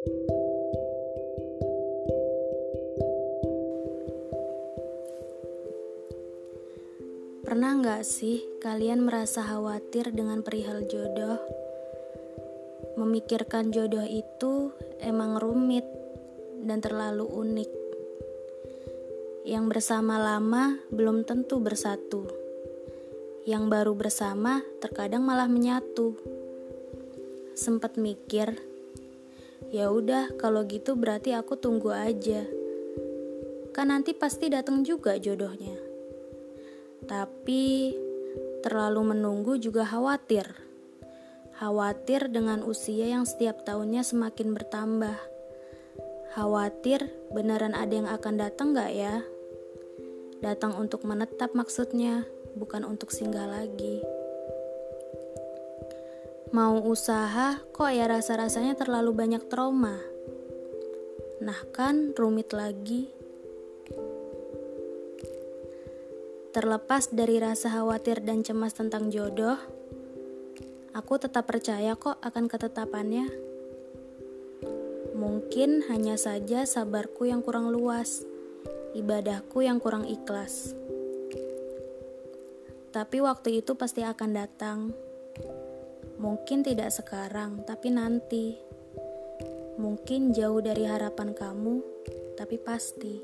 Pernah nggak sih kalian merasa khawatir dengan perihal jodoh? Memikirkan jodoh itu emang rumit dan terlalu unik. Yang bersama lama belum tentu bersatu. Yang baru bersama terkadang malah menyatu. Sempat mikir, ya udah kalau gitu berarti aku tunggu aja. Kan nanti pasti datang juga jodohnya. Tapi terlalu menunggu juga khawatir. Khawatir dengan usia yang setiap tahunnya semakin bertambah. Khawatir beneran ada yang akan datang gak ya? Datang untuk menetap maksudnya, bukan untuk singgah lagi. Mau usaha, kok ya rasa-rasanya terlalu banyak trauma. Nah kan rumit lagi. Terlepas dari rasa khawatir dan cemas tentang jodoh, aku tetap percaya kok akan ketetapannya. Mungkin hanya saja sabarku yang kurang luas, ibadahku yang kurang ikhlas. Tapi waktu itu pasti akan datang. Mungkin tidak sekarang, tapi nanti. Mungkin jauh dari harapan kamu, tapi pasti.